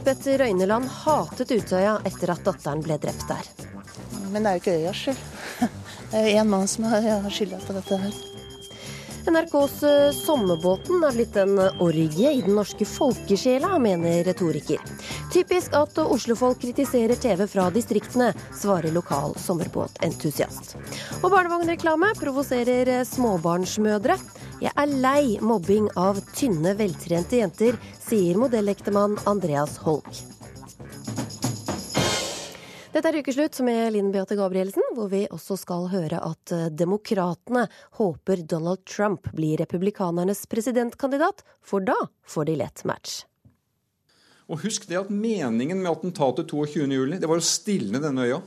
Lisbeth Røyneland hatet Utøya etter at datteren ble drept der. Men det er jo ikke øyas skyld. Det er én mann som har skylda på dette her. NRKs eh, Sommerbåten er blitt en orgie i den norske folkesjela, mener retoriker. Typisk at oslofolk kritiserer TV fra distriktene, svarer lokal sommerbåtentusiast. Og barnevognreklame provoserer småbarnsmødre. Jeg er lei mobbing av tynne, veltrente jenter, sier modellektemann Andreas Holk. Dette er Ukeslutt med Linn Beate Gabrielsen, hvor vi også skal høre at eh, demokratene håper Donald Trump blir republikanernes presidentkandidat, for da får de lett match. Og husk det at meningen med attentatet 22.07. det var å stilne denne øya.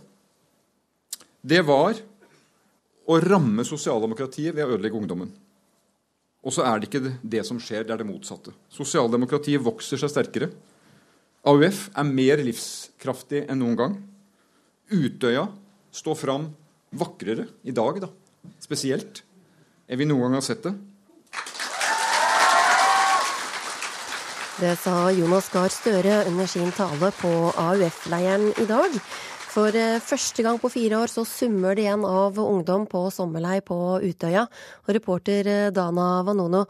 Det var å ramme sosialdemokratiet ved å ødelegge ungdommen. Og så er det ikke det som skjer, det er det motsatte. Sosialdemokratiet vokser seg sterkere. AUF er mer livskraftig enn noen gang. Utøya står fram vakrere i dag, da, spesielt, enn vi noen gang har sett det. Det sa Jonas Gahr Støre under sin tale på AUF-leiren i dag. For eh, første gang på fire år så summer det igjen av ungdom på sommerlei på Utøya. Og reporter eh, Dana Vanono,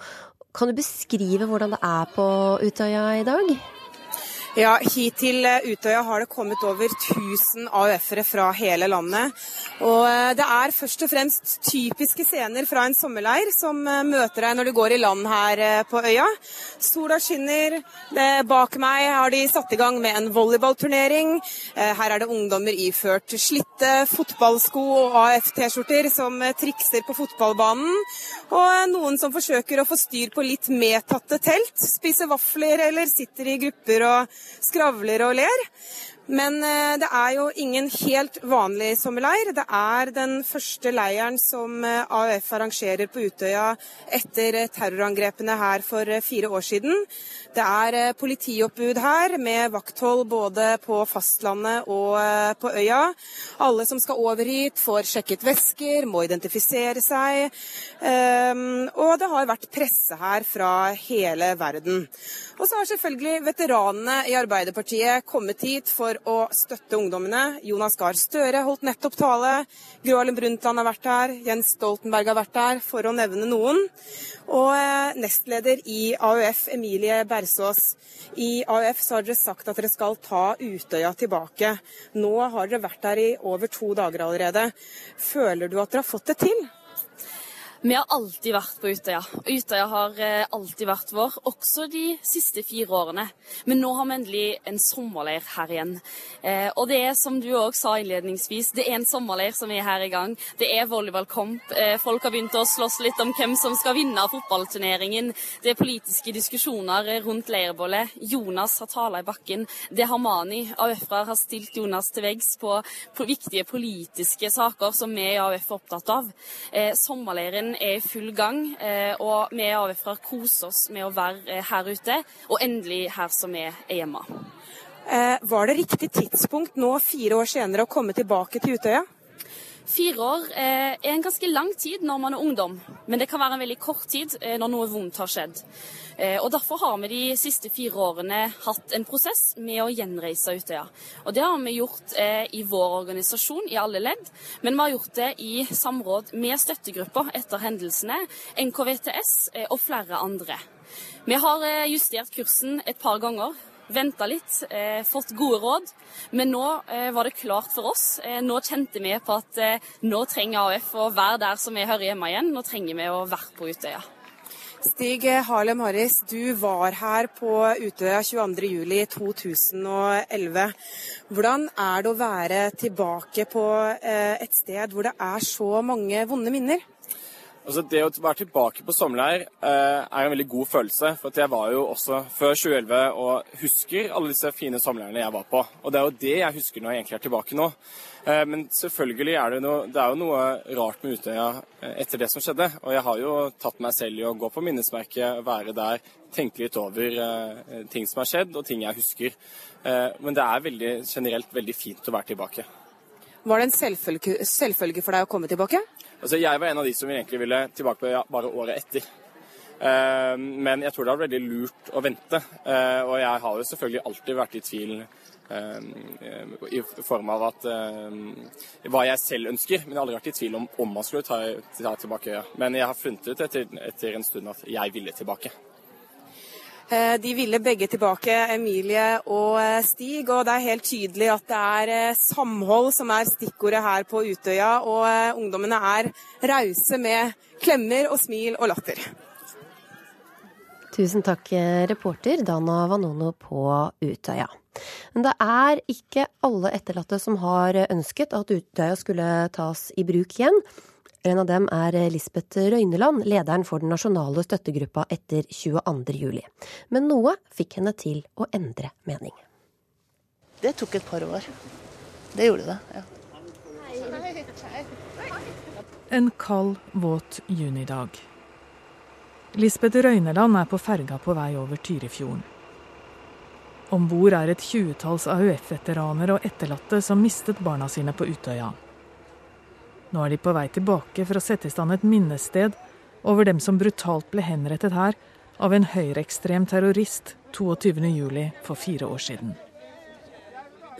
kan du beskrive hvordan det er på Utøya i dag? Ja, Hit til eh, Utøya har det kommet over 1000 AUF-ere fra hele landet. Og eh, Det er først og fremst typiske scener fra en sommerleir som eh, møter deg når du går i land her på øya. Sola skinner. Bak meg har de satt i gang med en volleyballturnering. Her er det ungdommer iført slitte fotballsko og AF-T-skjorter som trikser på fotballbanen. Og noen som forsøker å få styr på litt medtatte telt. Spiser vafler eller sitter i grupper og skravler og ler. Men eh, det er jo ingen helt vanlig sommerleir. Det er den første leiren som eh, AUF arrangerer på Utøya etter terrorangrepene her for eh, fire år siden. Det er politioppbud her, med vakthold både på fastlandet og på øya. Alle som skal over hit, får sjekket vesker, må identifisere seg. Ehm, og det har vært presse her fra hele verden. Og så har selvfølgelig veteranene i Arbeiderpartiet kommet hit for å støtte ungdommene. Jonas Gahr Støre holdt nettopp tale. Gro Harlem Brundtland har vært her. Jens Stoltenberg har vært her, for å nevne noen. Og eh, nestleder i AUF, Emilie Bersås. I AUF så har dere sagt at dere skal ta Utøya tilbake. Nå har dere vært der i over to dager allerede. Føler du at dere har fått det til? Vi har alltid vært på Utøya. Utøya har eh, alltid vært vår, også de siste fire årene. Men nå har vi endelig en sommerleir her igjen. Eh, og det er som du òg sa innledningsvis, det er en sommerleir som er her i gang. Det er volleyballkamp. Eh, folk har begynt å slåss litt om hvem som skal vinne fotballturneringen. Det er politiske diskusjoner rundt leirbollet. Jonas har tala i bakken. Det har Mani. AUF-er har stilt Jonas til veggs på, på, viktige politiske saker som vi i AUF er opptatt av. Sommerleiren er i full gang, eh, og vi AUF-ere koser oss med å være eh, her ute, og endelig her som vi er hjemme. Eh, var det riktig tidspunkt nå fire år senere å komme tilbake til Utøya? Fire år er en ganske lang tid når man er ungdom, men det kan være en veldig kort tid når noe vondt har skjedd. Eh, og Derfor har vi de siste fire årene hatt en prosess med å gjenreise Utøya. Og Det har vi gjort eh, i vår organisasjon i alle ledd, men vi har gjort det i samråd med støttegrupper etter hendelsene, NKVTS eh, og flere andre. Vi har justert kursen et par ganger. Venta litt, eh, fått gode råd. Men nå eh, var det klart for oss. Eh, nå kjente vi på at nå trenger AUF å være der som vi hører hjemme igjen. Nå trenger vi å være på Utøya. Stig Harlem Harris, du var her på Utøya 22.07.2011. Hvordan er det å være tilbake på eh, et sted hvor det er så mange vonde minner? Altså Det å være tilbake på sommerleir eh, er en veldig god følelse. For jeg var jo også før 2011 og husker alle disse fine sommerleirene jeg var på. Og det er jo det jeg husker når jeg egentlig er tilbake nå. Eh, men selvfølgelig er det, noe, det er jo noe rart med Utøya eh, etter det som skjedde. Og jeg har jo tatt meg selv i å gå på minnesmerket, være der, tenke litt over eh, ting som har skjedd og ting jeg husker. Eh, men det er veldig, generelt veldig fint å være tilbake. Var det en selvfølge, selvfølge for deg å komme tilbake? Altså, jeg var en av de som egentlig ville tilbake bare året etter. Eh, men jeg tror det er veldig lurt å vente. Eh, og jeg har jo selvfølgelig alltid vært i tvil i form av at hva jeg selv ønsker, men jeg har aldri vært i tvil om om man skulle ta, ta tilbake øya. Men jeg har funnet ut etter, etter en stund at jeg ville tilbake. Eh, de ville begge tilbake, Emilie og eh, Stig. Og det er helt tydelig at det er eh, samhold som er stikkordet her på Utøya. Og ungdommene er rause med klemmer og smil og latter. Tusen takk, reporter Dana Vanono på Utøya. Men det er ikke alle etterlatte som har ønsket at Utøya skulle tas i bruk igjen. En av dem er Lisbeth Røyneland, lederen for den nasjonale støttegruppa etter 22.07. Men noe fikk henne til å endre mening. Det tok et par år. Det gjorde det, ja. En kald, våt junidag. Lisbeth Røyneland er på ferga på vei over Tyrifjorden. Om bord er et tjuetalls AUF-veteraner og etterlatte som mistet barna sine på Utøya. Nå er de på vei tilbake for å sette i stand et minnested over dem som brutalt ble henrettet her av en høyreekstrem terrorist 22.07. for fire år siden.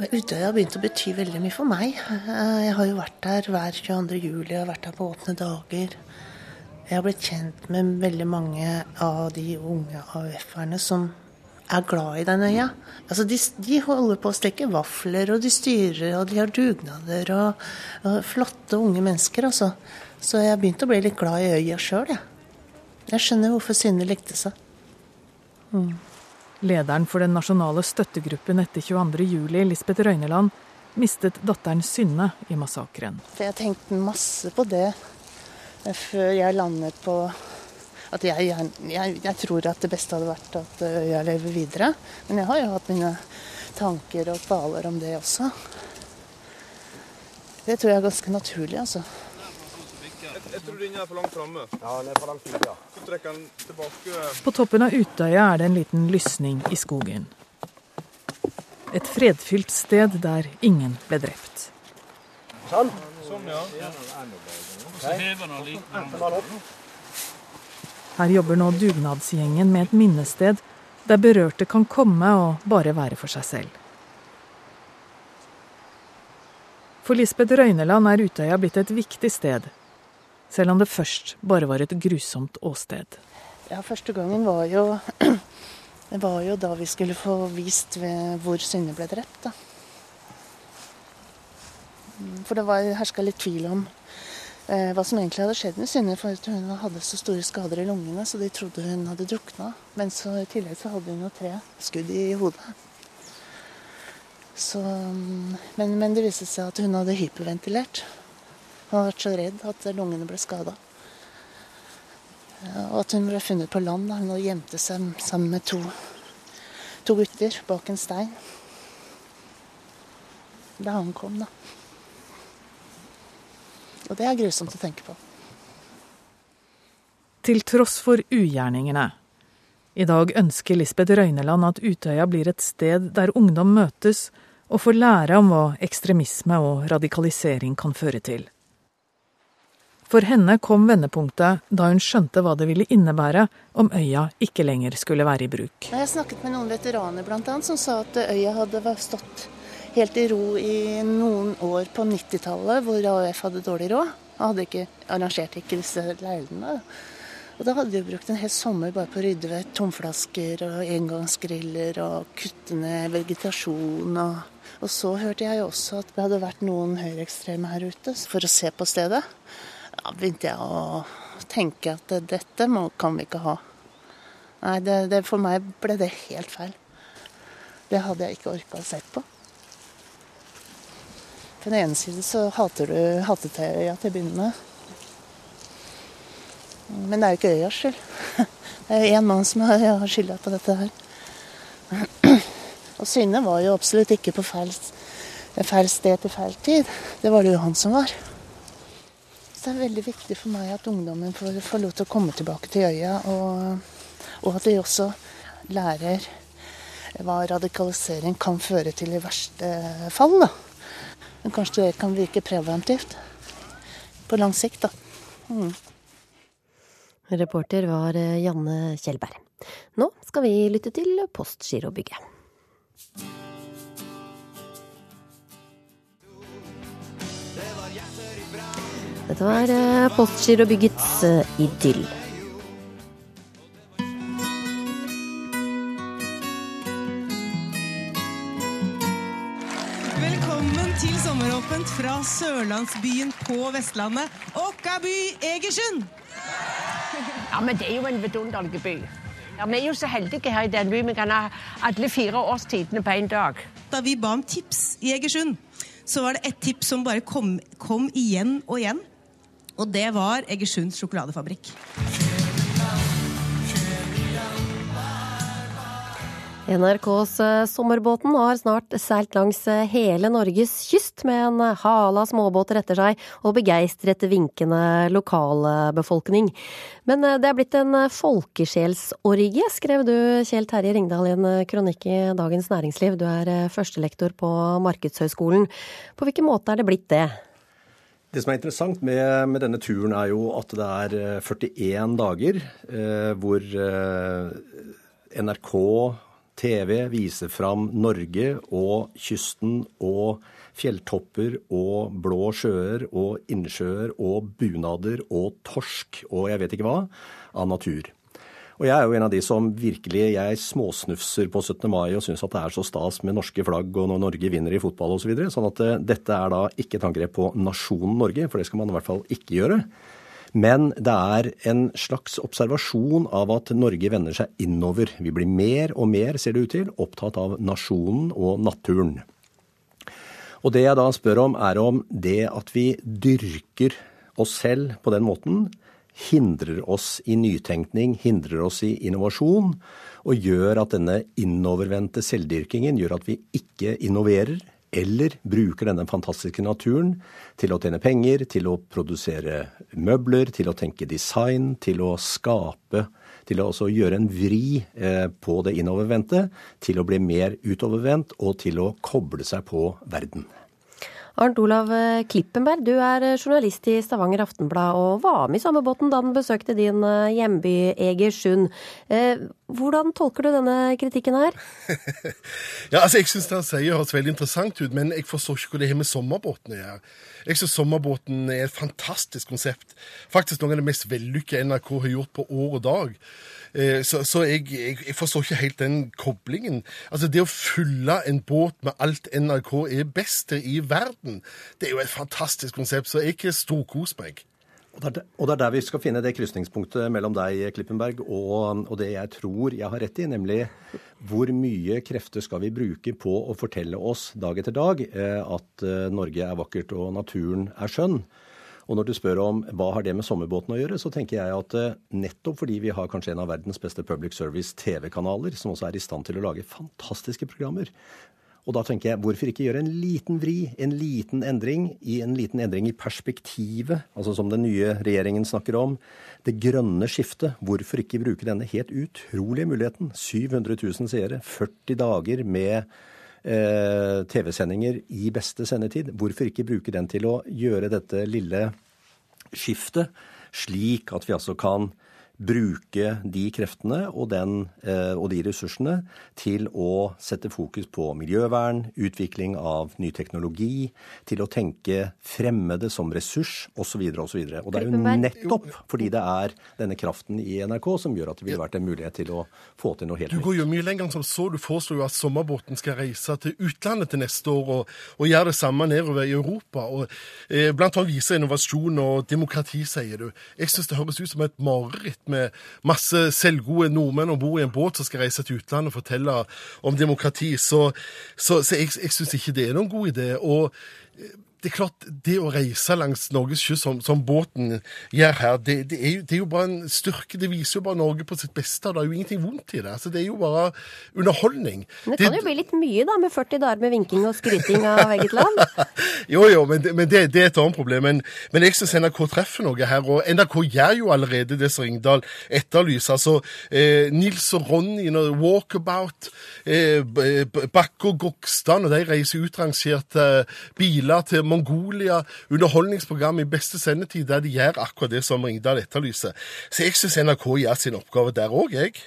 Utøya har begynt å bety veldig mye for meg. Jeg har jo vært der hver 22. juli, jeg har vært der på åpne dager. Jeg har blitt kjent med veldig mange av de unge AUF-erne som er glad i den øya. Altså de, de, holder på å steke vafler, og de styrer, og de har dugnader. Og, og flotte unge mennesker, altså. Så jeg begynte å bli litt glad i øya sjøl, jeg. Jeg skjønner hvorfor Synne likte seg. Mm. Lederen for den nasjonale støttegruppen etter 22.07, Lisbeth Røyneland, mistet datteren Synne i massakren. Jeg tenkte masse på det før jeg landet på at jeg, jeg, jeg, tror at det beste hadde vært at øya lever videre. Men jeg har jo hatt mine tanker og kvaler om det også. Det tror jeg er ganske naturlig, altså. Jeg, tror den er for langt framme. Ja, den er for langt ja. Så trekker den tilbake. På toppen av Utøya er det en liten lysning i skogen. Et fredfylt sted der ingen ble drept. Sånn. Sånn, ja. Og så hever den litt. Her jobber nå dugnadsgjengen med et minnested der berørte kan komme og bare være for seg selv. For Lisbeth Røyneland er Utøya blitt et viktig sted, selv om det først bare var et grusomt åsted. Ja, Første gangen var jo, var jo da vi skulle få vist hvor Synne ble drept. Da. For det var herska litt tvil om hva som egentlig hadde skjedd med Synne. For hun hadde så store skader i lungene, så de trodde hun hadde drukna. Men så, i tillegg så hadde hun jo tre skudd i hodet. Så, mm, men, men, det viste seg at hun hadde hyperventilert. Hun hadde vært så redd at lungene ble skada. Og at hun ble funnet på land. Hun hadde gjemte seg sammen med to, to gutter bak en stein. Da han kom, da. Og det er grusomt å tenke på. Til tross for ugjerningene. I dag ønsker Lisbeth Røyneland at Utøya blir et sted der ungdom møtes og får lære om hva ekstremisme og radikalisering kan føre til. For henne kom vendepunktet da hun skjønte hva det ville innebære om øya ikke lenger skulle være i bruk. Jeg snakket med noen veteraner annet, som sa at øya hadde stått helt i ro i noen år på 90-tallet, hvor AUF hadde dårlig råd. Hadde ikke, arrangerte ikke disse leirene. Og da hadde de brukt en hel sommer bare på å rydde ved tomflasker og engangsgriller og kutte ned vegetasjon. Og, og, så hørte jeg også at det hadde vært noen høyreekstreme her ute for å se på stedet. Da begynte jeg å tenke at dette må, kan vi ikke ha. Nei, det, det, for meg ble det helt feil. Det hadde jeg ikke orka å se på. På den ene siden så hater du hatet øya til å begynne med. Men det er jo ikke øyas skyld. Det er én mann som har skylda på dette her. Og Synne var jo absolutt ikke på feil, feil, sted til feil tid. Det var det jo han som var. Så det er veldig viktig for meg at ungdommen får, får lov til å komme tilbake til øya, og, og at de også lærer hva radikalisering kan føre til i verste fall. da. Men kanskje det kan virke preventivt på lang sikt, da. Mm. Reporter var Janne Kjellberg. Nå skal vi lytte til Postgirobygget. Dette var Postgirobyggets idyll. Til fra sørlandsbyen på Vestlandet, Åkkaby Egersund. Ja, men det er jo en vidunderlig by. Ja, vi er jo så heldige her i den byen. Vi kan ha alle fire årstidene på én dag. Da vi ba om tips i Egersund, så var det ett tips som bare kom, kom igjen og igjen. Og det var Egersunds sjokoladefabrikk. NRKs eh, Sommerbåten har snart seilt langs eh, hele Norges kyst med en eh, hale av småbåter etter seg og begeistret vinkende lokalbefolkning. Men det er blitt en folkesjelsorgie, skrev du Kjell Terje Ringdal i en kronikk i Dagens Næringsliv. Du er førstelektor på Markedshøgskolen. På hvilken måte er det blitt det? Det som er interessant med, med, denne turen, er jo at det er 41 dager eh, hvor eh, NRK TV viser fram Norge og kysten og fjelltopper og blå sjøer og innsjøer og bunader og torsk og jeg vet ikke hva av natur. Og jeg er jo en av de som virkelig jeg småsnufser på 17. mai og syns at det er så stas med norske flagg og når Norge vinner i fotball osv. Så videre, sånn at uh, dette er da ikke et angrep på nasjonen Norge, for det skal man i hvert fall ikke gjøre. Men det er en slags observasjon av at Norge vender seg innover. Vi blir mer og mer, ser det ut til, opptatt av nasjonen og naturen. Og det jeg da spør om, er om det at vi dyrker oss selv på den måten, hindrer oss i nytenkning, hindrer oss i innovasjon, og gjør at denne innovervendte selvdyrkingen gjør at vi ikke innoverer, eller bruker denne fantastiske naturen til å tjene penger, til å produsere møbler, til å tenke design, til å skape, til å også gjøre en vri eh, på det innovervendte, til å bli mer utovervendt og til å koble seg på verden. Arnt Olav Klippenberg, du er journalist i Stavanger Aftenblad og var med i samme båten da den besøkte din eh, hjemby Egersund. Eh, hvordan tolker du denne kritikken her? ja, altså Jeg syns det han sier høres veldig interessant ut, men jeg forstår ikke hva det har med sommerbåten å gjøre. Jeg syns Sommerbåten er et fantastisk konsept. Faktisk noe av det mest vellykka NRK har gjort på år og dag. Eh, så, så jeg, jeg, forstår ikke helt den koblingen. Altså Det å fylle en båt med alt NRK er best i verden, det er jo et fantastisk konsept. Så jeg storkoser meg. Og det er der vi skal finne det krysningspunktet mellom deg, Klippenberg, og, og, det jeg tror jeg har rett i, nemlig hvor mye krefter skal vi bruke på å fortelle oss dag etter dag eh, at eh, Norge er vakkert og naturen er skjønn. Og når du spør om hva har det med sommerbåten å gjøre, så tenker jeg at eh, nettopp fordi vi har kanskje en av verdens beste public service TV-kanaler, som også er i stand til å lage fantastiske programmer, og da tenker jeg, hvorfor ikke gjøre en liten vri, en liten endring, i en liten endring i perspektivet, altså som den nye regjeringen snakker om. Det grønne skiftet. Hvorfor ikke bruke denne helt utrolige muligheten? 700 000 seere, 40 dager med eh, TV-sendinger i beste sendetid. Hvorfor ikke bruke den til å gjøre dette lille skiftet, slik at vi altså kan bruke de kreftene og, den, eh, og, de ressursene til å sette fokus på miljøvern, utvikling av ny teknologi, til å tenke fremmede som ressurs osv. osv. Og, og det er jo nettopp fordi det er denne kraften i NRK som gjør at det ville vært en mulighet til å få til noe helt nytt. Du går jo mye lenger enn som så. Du foreslår jo at sommerbåten skal reise til utlandet til neste år og, og gjøre det samme nedover i Europa. og eh, Blant annet vise innovasjon og demokrati, sier du. Jeg syns det høres ut som et mareritt med masse selvgode nordmenn om bord i en båt som skal reise til utlandet og fortelle om demokrati. Så, så, så jeg, jeg syns ikke det er noen god idé. Og det er klart, det å reise langs Norges kyst som, som, båten gjør her, det, det, er jo, det, er jo, bare en styrke. Det viser jo bare Norge på sitt beste. Det er jo ingenting vondt i det. Altså, det er jo bare underholdning. Men det kan jo bli litt mye da, med 40 dager med vinking og skryting av eget land? jo, jo, men, men det, er et annet problem. Men, men jeg syns NRK treffer noe her. Og NRK gjør jo allerede det som Ringdal etterlyser. Altså, eh, Nils og Ronny, når Walkabout, eh, Bakke og Gokstad, når de reiser utrangerte biler til Mongolia, underholdningsprogram i beste sendetid der de gjør akkurat det som Ringdal etterlyser. Så jeg syns NRK gjør sin oppgave der òg, jeg.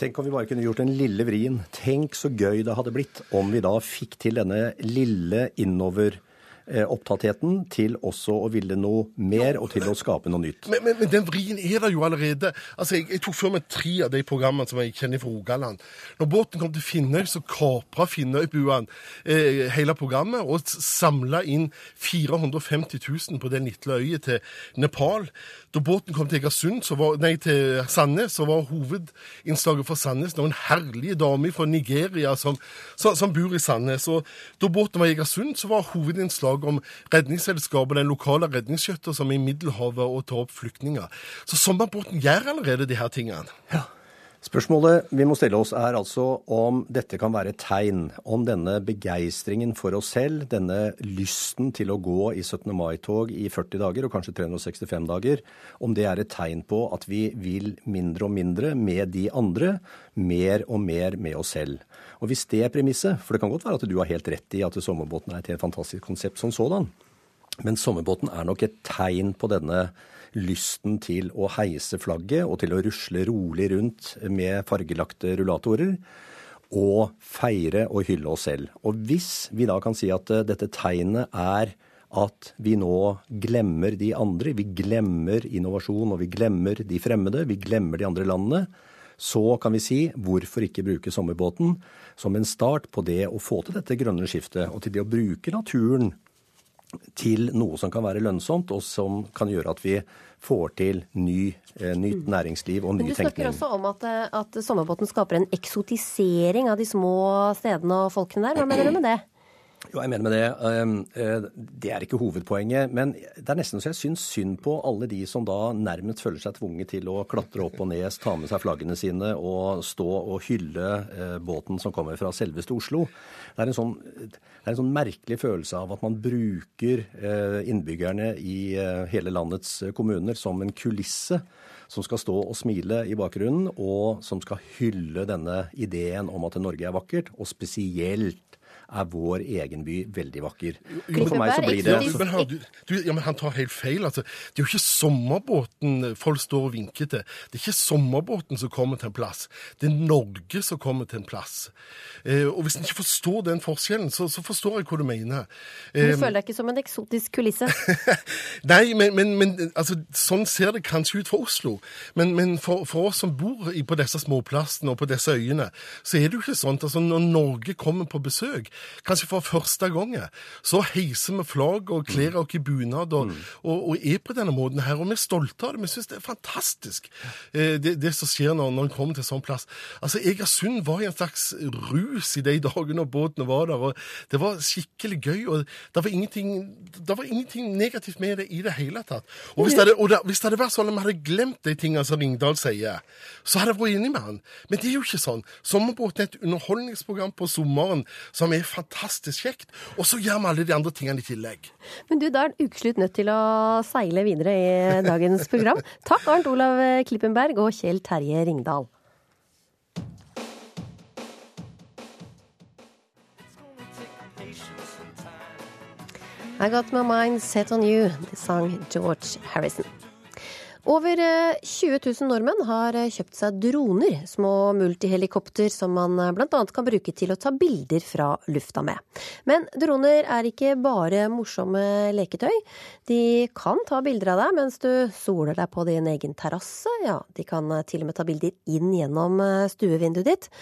Tenk om vi bare kunne gjort den lille vrien. Tenk så gøy det hadde blitt om vi da fikk til denne lille innover opptattheten til også å ville noe mer og til å skape noe nytt. Men, men, men den vrien er der jo allerede. Altså, jeg, jeg tok før meg tre av de programmene som jeg kjenner fra Rogaland. Når båten kom til Finnøy, så kapra Finnøybuene eh, hele programmet og samla inn 450 000 på den lille øya til Nepal. Da båten kom til Egersund, nei, til Sandnes, så var hovedinnslaget for Sandnes noen herlige damer fra Nigeria som, som, som, bor i Sandnes. Og da båten var i Egersund, så var hovedinnslaget om Redningsselskapet, den lokale redningsskøyta som er i Middelhavet og tar opp flyktninger. Så sommerbåten gjør allerede de her tingene. Ja. Spørsmålet vi må stille oss er altså om dette kan være et tegn, om denne begeistringen for oss selv, denne lysten til å gå i 17. mai-tog i 40 dager, og kanskje 365 dager, om det er et tegn på at vi vil mindre og mindre med de andre, mer og mer med oss selv. Og hvis det er premisset, for det kan godt være at du har helt rett i at sommerbåten er et helt fantastisk konsept som sådan, men sommerbåten er nok et tegn på denne lysten til å heise flagget og til å rusle rolig rundt med fargelagte rullatorer. Og feire og hylle oss selv. Og hvis vi da kan si at eh, dette tegnet er at vi nå glemmer de andre, vi glemmer innovasjon og vi glemmer de fremmede, vi glemmer de andre landene, så kan vi si hvorfor ikke bruke sommerbåten som en start på det å få til dette grønne skiftet, og til det å bruke naturen til noe som kan være lønnsomt, og som kan gjøre at vi får til ny, eh, nytt mm. næringsliv og ny tenkning. Men Du snakker tenkning. også om at, eh, at sommerbåten skaper en eksotisering av de små stedene og folkene der. Hva mener du med det? Jo, jeg mener med det. Ehm, eh, det er ikke hovedpoenget. Men det er nesten så jeg syns synd på alle de som da nærmest føler seg tvunget til å klatre opp og ned, ta med seg flaggene sine og stå og hylle eh, båten som kommer fra selveste Oslo. Det er en sånn, er en sånn merkelig følelse av at man bruker eh, innbyggerne i hele landets kommuner som en kulisse som skal stå og smile i bakgrunnen, og som skal hylle denne ideen om at Norge er vakkert, og spesielt er vår egen by veldig vakker. Jo, for meg så blir det ja, men, du, du, ja, men han tar helt feil. altså. Det er jo ikke sommerbåten folk står og vinker til. Det er ikke sommerbåten som kommer til en plass. Det er Norge som kommer til en plass. Eh, og hvis en ikke forstår den forskjellen, så, så, forstår jeg hva du mener. Eh, du føler deg ikke som en eksotisk kulisse? Nei, men, men, men altså, sånn ser det kanskje ut for Oslo. Men, men for, for, oss som bor på disse småplassene og på disse øyene, så er det jo ikke sånn. Altså, når Norge kommer på besøk, kanskje for første gang, så heiser vi flagg og kler oss i bunad og, og, og, er på denne måten her. Og vi er stolte av det. Vi syns det er fantastisk, eh, det, det, som skjer når, når en kommer til sånn plass. Altså, Egersund var i en slags rus i de dagene når båtene var der. og Det var skikkelig gøy. og Det var ingenting, det var ingenting negativt med det i det hele tatt. Og hvis det hadde, og det, hvis det hadde vært sånn at vi hadde glemt de tingene som Ringdal sier, så hadde jeg vært enig med han. Men det er jo ikke sånn. Sommerbåten er et underholdningsprogram på sommeren som er fantastisk kjekt. Og så gjør vi alle de andre tingene i tillegg. Men du, da er ukeslutt nødt til å seile videre i dagens program. Takk Arnt Olav Klippenberg og Kjell Terje Ringdal. I got my mind set on you, sang George Harrison. Over 20 eh, 000 nordmenn har eh, kjøpt seg droner, små multihelikopter som man eh, bl.a. kan bruke til å ta bilder fra lufta med. Men droner er ikke bare morsomme leketøy. De kan ta bilder av deg mens du soler deg på din egen terrasse. Ja, de kan til og med ta bilder inn gjennom stuevinduet ditt.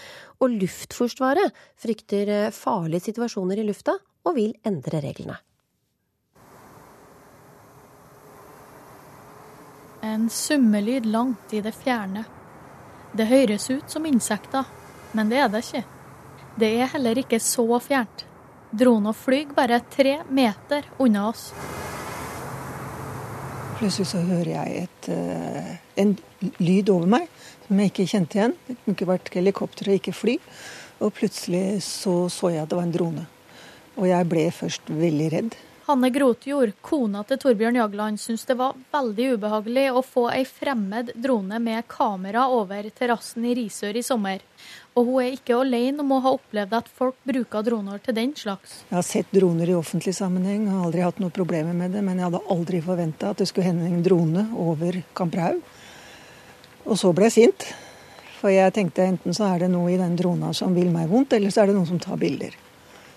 Og Luftforsvaret frykter farlige situasjoner i lufta og vil endre reglene. En summelyd langt i det fjerne. Det høres ut som insekter, men det er det ikke. Det er heller ikke så fjernt. Droner flyr bare tre meter unna oss. Plutselig så hører jeg et, uh, en lyd over meg som jeg ikke kjente igjen. Det kunne ikke vært helikopter og ikke fly. Og plutselig så så jeg at det var en drone. Og jeg ble først veldig redd. Hanne Grotjord, kona til Torbjørn Jagland, syns det var veldig ubehagelig å få ei fremmed drone med kamera over terrassen i Risør i sommer. Og hun er ikke alene om å ha opplevd at folk bruker droner til den slags. Jeg har sett droner i offentlig sammenheng har aldri hatt noen problemer med det, men jeg hadde aldri forventa at det skulle hende en drone over Kamperhaug. Og så ble jeg sint. For jeg tenkte enten så er det noe i den drona som vil meg vondt, eller så er det noen som tar bilder.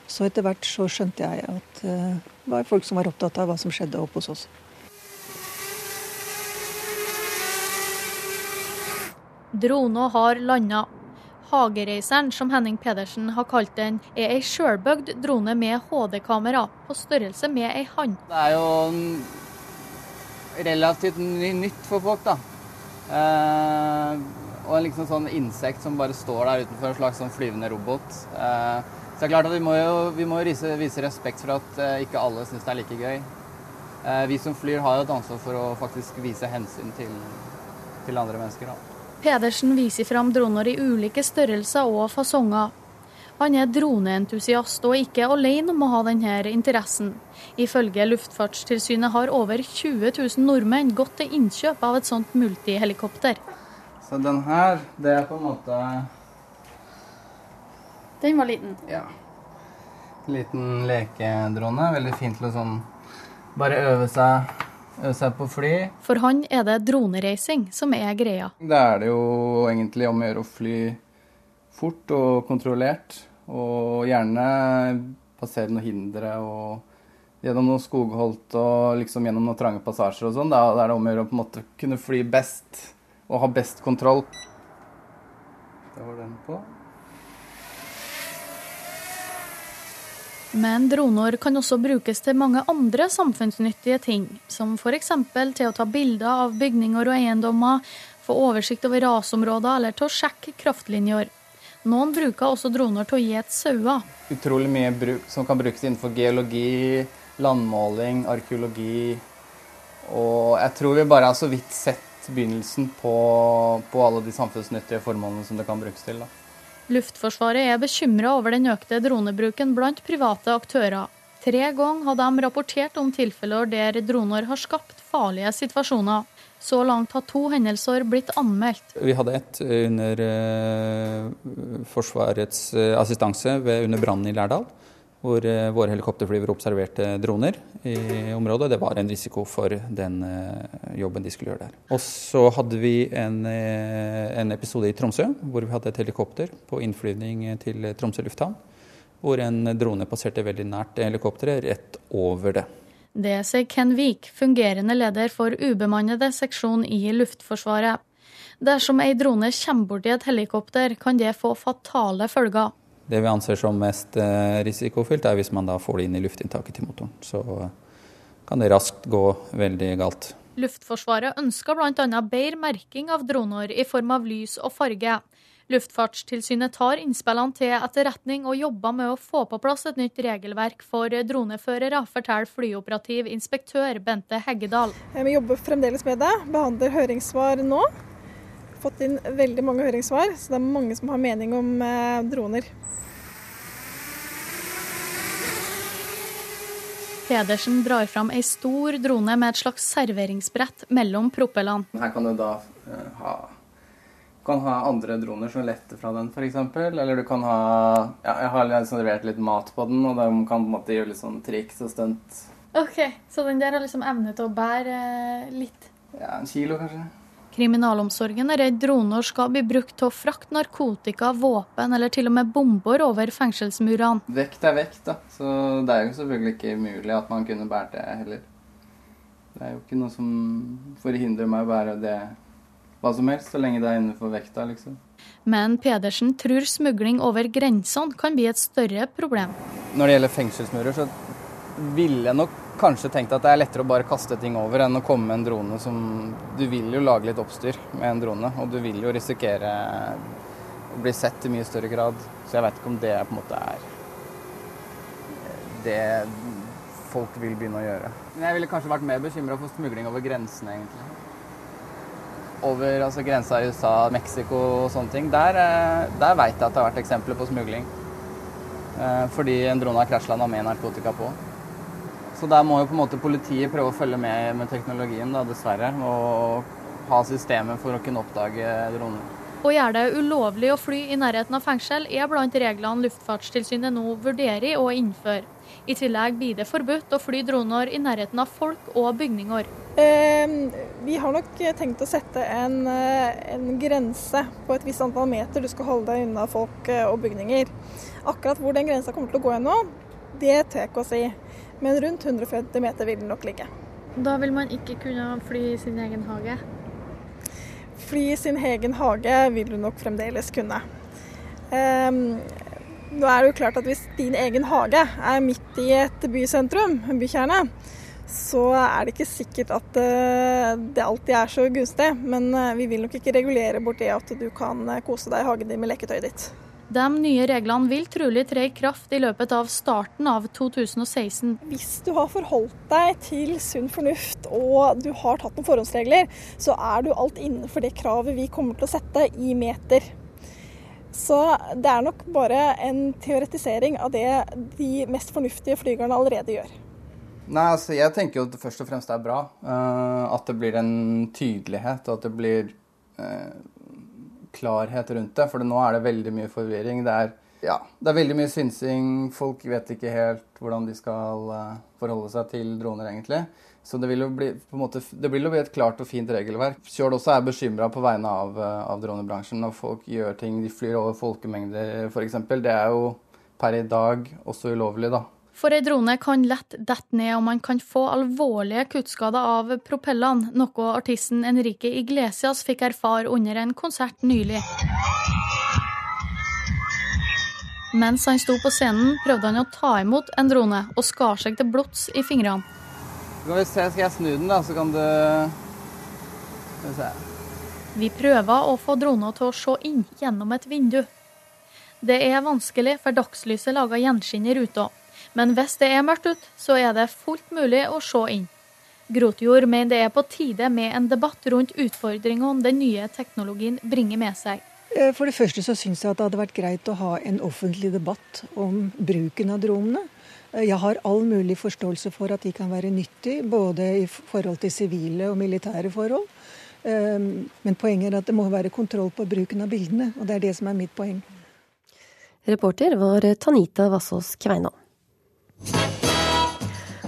Så etter hvert så skjønte jeg at uh, var folk som var opptatt av hva som skjedde oppe hos oss. Drona har landa. Hagereiseren, som Henning Pedersen har kalt den, er ei sjølbygd drone med HD-kamera, på størrelse med ei hand. Det er jo relativt nytt for folk, da. Eh, og en liksom sånn insekt som bare står der utenfor, en slags sånn flyvende robot. Eh, så det er klart at vi må jo, vi må vise, vise, respekt for at eh, ikke alle syns det er like gøy. Eh, vi som flyr har jo et ansvar for å faktisk vise hensyn til, til andre mennesker. da. Pedersen viser fram droner i ulike størrelser og fasonger. Han er droneentusiast og ikke alene om å ha denne interessen. Ifølge Luftfartstilsynet har over 20 000 nordmenn gått til innkjøp av et sånt multihelikopter. Så den her, det er på en måte Den var liten? Ja. Liten lekedrone. Veldig fint til å sånn bare øve seg øve seg på fly. For han er det dronereising som er greia. Da er det jo egentlig om å gjøre å fly fort og kontrollert. Og gjerne passere noen hindre og gjennom noen skogholt og liksom gjennom noen trange passasjer og sånn. Da er det om å gjøre å på en måte kunne fly best og ha best kontroll. Da var den på. Men droner kan også brukes til mange andre samfunnsnyttige ting, som f.eks. til å ta bilder av bygninger og eiendommer, få oversikt over rasområder eller til å sjekke kraftlinjer. Noen bruker også droner til å gjete sauer. Utrolig mye bruk, som kan brukes innenfor geologi, landmåling, arkeologi. Og jeg tror vi bare har så vidt sett begynnelsen på, på alle de samfunnsnyttige formålene som det kan brukes til. da. Luftforsvaret er bekymra over den økte dronebruken blant private aktører. Tre ganger har de rapportert om tilfeller der droner har skapt farlige situasjoner. Så langt har to hendelser blitt anmeldt. Vi hadde ett under uh, Forsvarets uh, assistanse under brannen i Lærdal hvor eh, våre helikopterflyvere observerte droner i området. Det var en risiko for den eh, jobben de skulle gjøre der. Og så hadde vi en, eh, en episode i Tromsø hvor vi hadde et helikopter på innflyvning til Tromsø lufthavn. Hvor en drone passerte veldig nært helikopteret, rett over det. Det sier Ken Wiik, fungerende leder for ubemannede seksjon i Luftforsvaret. Dersom ei drone kommer borti et helikopter, kan det få fatale følger. Det vi anser som mest eh, risikofylt, er hvis man da får det inn i luftinntaket til motoren. Så kan det raskt gå veldig galt. Luftforsvaret ønsker bl.a. bedre merking av droner i form av lys og farge. Luftfartstilsynet tar innspillene til etterretning og jobber med å få på plass et nytt regelverk for droneførere, forteller flyoperativ inspektør Bente Heggedal. Vi jobber fremdeles med det, behandler høringssvar nå. Fått inn veldig mange høringssvar, så det er mange som har mening om eh, droner. Pedersen drar fram ei stor drone med et slags serveringsbrett mellom propellene. Her kan du da uh, ha, kan ha andre droner som letter fra den, f.eks. Eller du kan ha ja, Jeg har liksom servert litt mat på den, og de kan på en måte gjøre litt sånn triks og stunt. Ok, Så den der har liksom evne til å bære litt? Ja, en kilo kanskje. Kriminalomsorgen er redd droner skal bli brukt til å frakte narkotika, våpen eller til og med bomber over fengselsmurene. Vekt er vekt, da. Så det er jo selvfølgelig ikke mulig at man kunne båret det heller. Det er jo ikke noe som forhindrer meg å bære det hva som helst, så lenge det er innenfor vekta, liksom. Men Pedersen tror smugling over grensene kan bli et større problem. Når det gjelder fengselsmurer, så ville jeg nok kanskje tenkt at det er lettere å bare kaste ting over enn å komme med en drone som Du vil jo lage litt oppstyr med en drone, og du vil jo risikere å bli sett i mye større grad. Så jeg vet ikke om det på en måte er det folk vil begynne å gjøre. Men jeg ville kanskje vært mer bekymra for smugling over grensene, egentlig. Over altså, grensa i USA, Mexico og sånne ting. Der, eh, der veit jeg at det har vært eksempler på smugling. Eh, fordi en drone har krasjlanda med narkotika på. Så der må jo på en måte politiet prøve å følge med med teknologien, da, dessverre. Og ha systemer for å kunne oppdage droner. Å gjøre det ulovlig å fly i nærheten av fengsel er blant reglene Luftfartstilsynet nå vurderer å innføre. I tillegg blir det forbudt å fly droner i nærheten av folk og bygninger. Eh, vi har nok tenkt å sette en, eh, en, grense på et visst antall meter du skal holde deg unna folk eh, og bygninger. Akkurat hvor den grensa kommer til å gå nå, det tør jeg ikke å si. Men rundt 150 meter vil den nok ligge. Da vil man ikke kunne fly i sin egen hage? fly i sin egen hage vil du nok fremdeles kunne. Um, nå er det jo klart at Hvis din egen hage er midt i et bysentrum, en bykjerne, så er det ikke sikkert at uh, det alltid er så gunstig. Men uh, vi vil nok ikke regulere bort det at du kan uh, kose deg i hagen din med leketøyet ditt. De nye reglene vil trolig tre i kraft i løpet av starten av 2016. Hvis du har forholdt deg til sunn fornuft og du har tatt noen forhåndsregler, så er du alt innenfor det kravet vi kommer til å sette i meter. Så det er nok bare en teoretisering av det de mest fornuftige flygerne allerede gjør. Nei, altså Jeg tenker jo at det først og fremst er bra. Uh, at det blir en tydelighet, og at det blir uh, klarhet rundt det. For nå er det veldig mye forvirring. Det er, ja, det er veldig mye synsing. Folk vet ikke helt hvordan de skal uh, forholde seg til droner, egentlig. Så det vil jo bli, måte, vil jo bli et klart og fint regelverk. Sjøl også er bekymra på vegne av, uh, av, dronebransjen. Når folk gjør ting, de flyr over folkemengder f.eks. Det er jo per i dag også ulovlig, da. For ei drone kan lett dette ned, og man kan få alvorlige kuttskader av propellene, noe artisten Enrique Iglesias fikk erfare under en konsert nylig. Mens han sto på scenen, prøvde han å ta imot en drone, og skar seg til blods i fingrene. Skal vi se, skal jeg snu den, da, så kan du Skal vi se. Vi prøver å få drona til å se inn gjennom et vindu. Det er vanskelig, for dagslyset lager gjenskinn i ruta. Men hvis det er mørkt ute, så er det fullt mulig å se inn. Grotjord mener det er på tide med en debatt rundt utfordringene den nye teknologien bringer med seg. Eh, for det første så syns jeg at det hadde vært greit å ha en offentlig debatt om bruken av dronene. Eh, jeg har all mulig forståelse for at de kan være nyttig, både i forhold til sivile og militære forhold. Eh, men poenget er at det må være kontroll på bruken av bildene, og det er det som er mitt poeng. Reporter var Tanita Vassås Kveinå.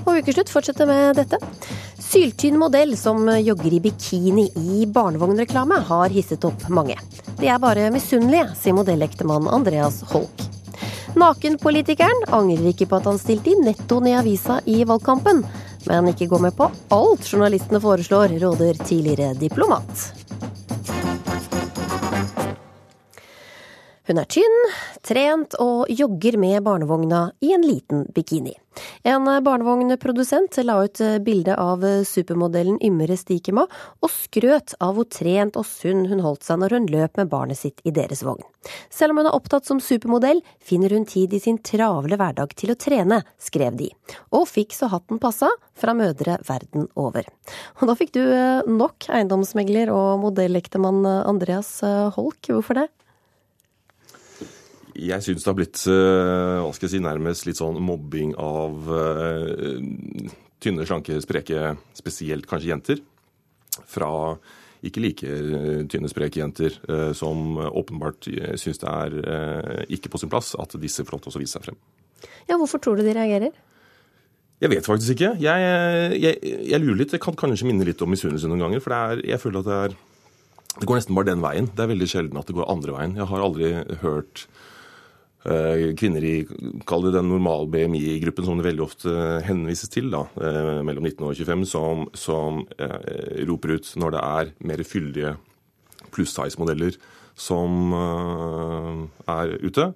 Og ukeslutt fortsetter med dette. Syltynn modell som jogger i bikini i barnevognreklame har hisset opp mange. De er bare misunnelige, sier modellektemann Andreas Holk. Nakenpolitikeren angrer ikke på at han stilte i nettoen i avisa i valgkampen, men ikke gå med på alt journalistene foreslår, råder tidligere diplomat. Hun er tynn, trent og jogger med barnevogna i en liten bikini. En barnevognprodusent la ut bilde av supermodellen Ymre Stikema, og skrøt av hvor trent og sunn hun holdt seg når hun løp med barnet sitt i deres vogn. Selv om hun er opptatt som supermodell, finner hun tid i sin travle hverdag til å trene, skrev de, og fikk så hatten passa fra mødre verden over. Og da fikk du nok eiendomsmegler og modellektemann Andreas Holk, hvorfor det? Jeg syns det har blitt eh, hva skal jeg si, nærmest litt sånn mobbing av uh, tynne, slanke, spreke, spesielt kanskje jenter. Fra ikke like eh, tynne, spreke jenter som åpenbart syns det er ikke på sin plass at disse får lov til å vise seg frem. Ja, Hvorfor tror du de reagerer? Jeg vet faktisk ikke. Jeg, jeg, jeg lurer litt. Det kan kanskje minne litt om misunnelse noen ganger. For er, jeg føler at det er Det går nesten bare den veien. Det er veldig sjelden at det går andre veien. Jeg har aldri hørt Eh, kvinner i kall det den normal BMI-gruppen som det veldig ofte henvises til, da, eh, mellom 19 og 25, som, som eh, roper ut når det er mer fyldige pluss-size-modeller som eh, er ute.